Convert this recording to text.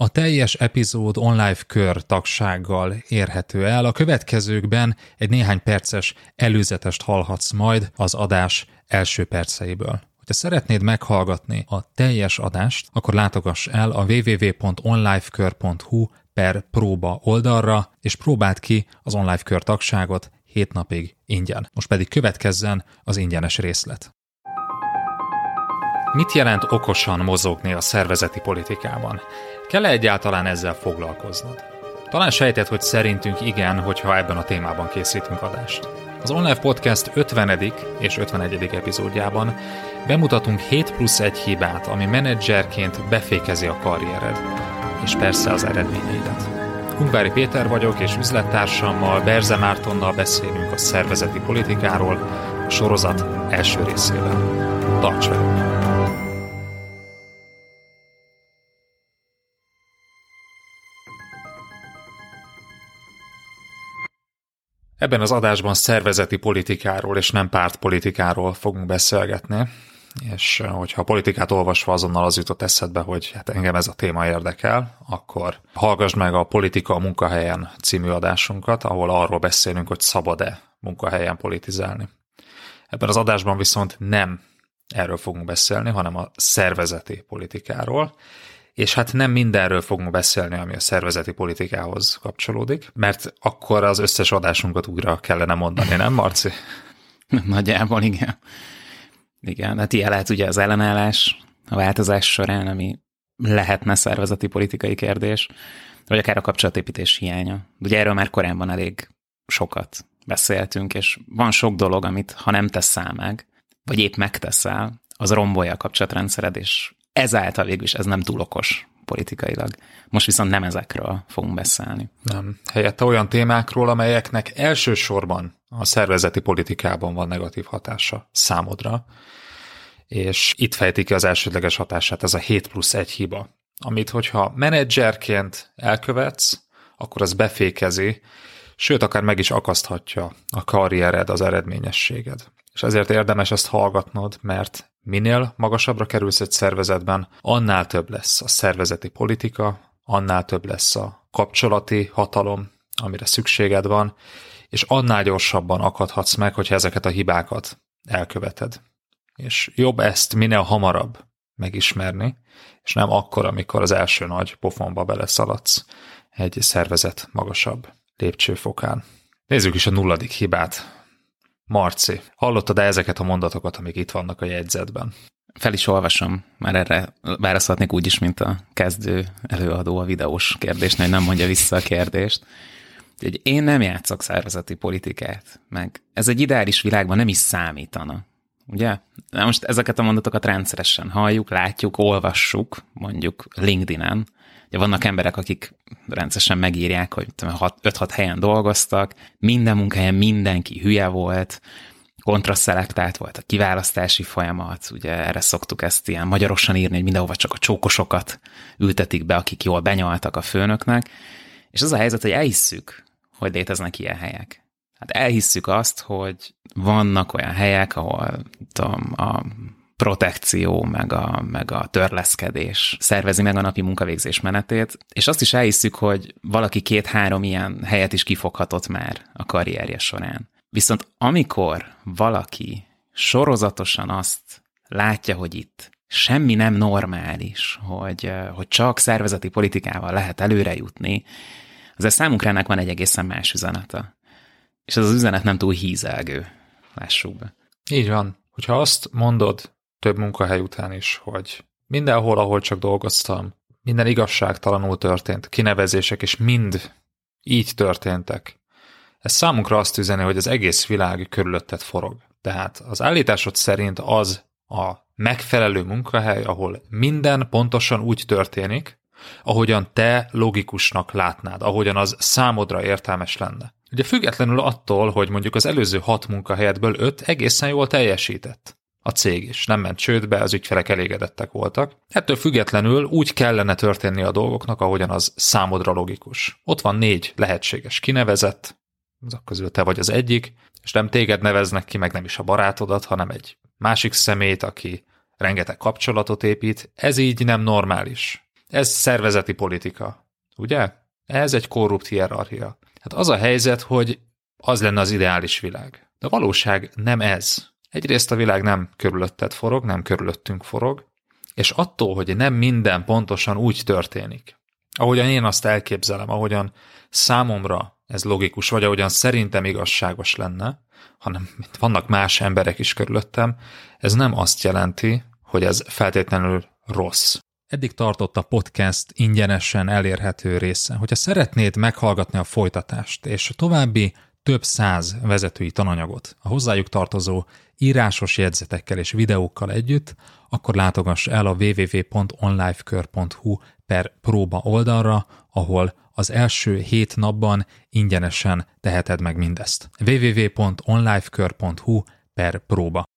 A teljes epizód online kör tagsággal érhető el. A következőkben egy néhány perces előzetest hallhatsz majd az adás első perceiből. Ha szeretnéd meghallgatni a teljes adást, akkor látogass el a www.onlifekör.hu per próba oldalra, és próbáld ki az online kör tagságot 7 napig ingyen. Most pedig következzen az ingyenes részlet. Mit jelent okosan mozogni a szervezeti politikában? Kell-e egyáltalán ezzel foglalkoznod? Talán sejtett, hogy szerintünk igen, hogyha ebben a témában készítünk adást. Az Online Podcast 50. és 51. epizódjában bemutatunk 7 plusz 1 hibát, ami menedzserként befékezi a karriered, és persze az eredményeidet. Ungvári Péter vagyok, és üzlettársammal, Berze Mártonnal beszélünk a szervezeti politikáról, a sorozat első részében. Tarts velünk! Ebben az adásban szervezeti politikáról és nem pártpolitikáról fogunk beszélgetni, és eh, hogyha a politikát olvasva azonnal az jutott eszedbe, hogy hát engem ez a téma érdekel, akkor hallgass meg a Politika a munkahelyen című adásunkat, ahol arról beszélünk, hogy szabad-e munkahelyen politizálni. Ebben az adásban viszont nem erről fogunk beszélni, hanem a szervezeti politikáról, és hát nem mindenről fogunk beszélni, ami a szervezeti politikához kapcsolódik, mert akkor az összes adásunkat újra kellene mondani, nem Marci? Nagyjából igen. Igen, hát ilyen lehet ugye az ellenállás a változás során, ami lehetne szervezeti politikai kérdés, vagy akár a kapcsolatépítés hiánya. Ugye erről már korábban elég sokat beszéltünk, és van sok dolog, amit ha nem teszel meg, vagy épp megteszel, az rombolja a kapcsolatrendszered, és ezáltal végül is ez nem túl okos politikailag. Most viszont nem ezekről fogunk beszélni. Nem. Helyette olyan témákról, amelyeknek elsősorban a szervezeti politikában van negatív hatása számodra, és itt fejtik ki az elsődleges hatását, ez a 7 plusz 1 hiba, amit hogyha menedzserként elkövetsz, akkor az befékezi, sőt, akár meg is akaszthatja a karriered, az eredményességed. És ezért érdemes ezt hallgatnod, mert minél magasabbra kerülsz egy szervezetben, annál több lesz a szervezeti politika, annál több lesz a kapcsolati hatalom, amire szükséged van, és annál gyorsabban akadhatsz meg, hogyha ezeket a hibákat elköveted. És jobb ezt minél hamarabb megismerni, és nem akkor, amikor az első nagy pofonba beleszaladsz egy szervezet magasabb lépcsőfokán. Nézzük is a nulladik hibát. Marci, hallottad-e ezeket a mondatokat, amik itt vannak a jegyzetben? Fel is olvasom, már erre válaszolhatnék úgy is, mint a kezdő előadó a videós kérdésnél, hogy nem mondja vissza a kérdést. Hogy én nem játszok szervezeti politikát, meg ez egy ideális világban nem is számítana. Ugye? Na most ezeket a mondatokat rendszeresen halljuk, látjuk, olvassuk, mondjuk LinkedIn-en, Ugye vannak emberek, akik rendszeresen megírják, hogy 5-6 helyen dolgoztak, minden munkahelyen mindenki hülye volt, kontraszelektált volt a kiválasztási folyamat, ugye erre szoktuk ezt ilyen magyarosan írni, hogy mindenhova csak a csókosokat ültetik be, akik jól benyaltak a főnöknek, és az a helyzet, hogy elhisszük, hogy léteznek ilyen helyek. Hát elhisszük azt, hogy vannak olyan helyek, ahol tudom, a protekció, meg a, meg a törleszkedés szervezi meg a napi munkavégzés menetét, és azt is elhisszük, hogy valaki két-három ilyen helyet is kifoghatott már a karrierje során. Viszont amikor valaki sorozatosan azt látja, hogy itt semmi nem normális, hogy, hogy csak szervezeti politikával lehet előre jutni, ez számunkra ennek van egy egészen más üzenete. És ez az üzenet nem túl hízelgő, lássuk be. Így van. Hogyha azt mondod több munkahely után is, hogy mindenhol, ahol csak dolgoztam, minden igazságtalanul történt, kinevezések és mind így történtek. Ez számunkra azt üzeni, hogy az egész világ körülötted forog. Tehát az állításod szerint az a megfelelő munkahely, ahol minden pontosan úgy történik, ahogyan te logikusnak látnád, ahogyan az számodra értelmes lenne. Ugye függetlenül attól, hogy mondjuk az előző hat munkahelyetből öt egészen jól teljesített a cég is. Nem ment csődbe, az ügyfelek elégedettek voltak. Ettől függetlenül úgy kellene történni a dolgoknak, ahogyan az számodra logikus. Ott van négy lehetséges kinevezett, azok közül te vagy az egyik, és nem téged neveznek ki, meg nem is a barátodat, hanem egy másik szemét, aki rengeteg kapcsolatot épít. Ez így nem normális. Ez szervezeti politika, ugye? Ez egy korrupt hierarchia. Hát az a helyzet, hogy az lenne az ideális világ. De a valóság nem ez. Egyrészt a világ nem körülötted forog, nem körülöttünk forog, és attól, hogy nem minden pontosan úgy történik, ahogyan én azt elképzelem, ahogyan számomra ez logikus, vagy ahogyan szerintem igazságos lenne, hanem vannak más emberek is körülöttem, ez nem azt jelenti, hogy ez feltétlenül rossz. Eddig tartott a podcast ingyenesen elérhető része. Hogyha szeretnéd meghallgatni a folytatást és a további több száz vezetői tananyagot a hozzájuk tartozó írásos jegyzetekkel és videókkal együtt, akkor látogass el a www.onlifekör.hu per próba oldalra, ahol az első hét napban ingyenesen teheted meg mindezt. www.onlifekör.hu per próba.